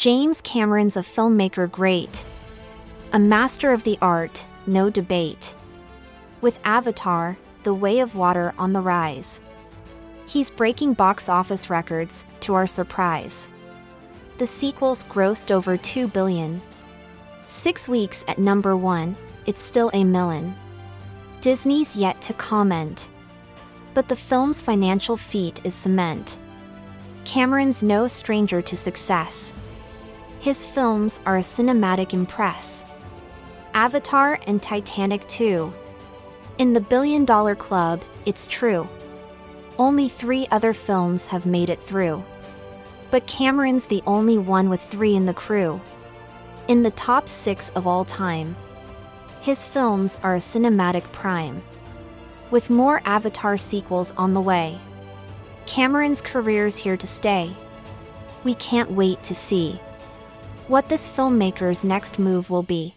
James Cameron's a filmmaker great. A master of the art, no debate. With Avatar, The Way of Water on the rise. He's breaking box office records, to our surprise. The sequels grossed over 2 billion. Six weeks at number one, it's still a million. Disney's yet to comment. But the film's financial feat is cement. Cameron's no stranger to success. His films are a cinematic impress. Avatar and Titanic too. In the billion dollar club, it's true. Only three other films have made it through. But Cameron's the only one with three in the crew. In the top six of all time. His films are a cinematic prime. With more Avatar sequels on the way. Cameron's career's here to stay. We can't wait to see what this filmmaker's next move will be.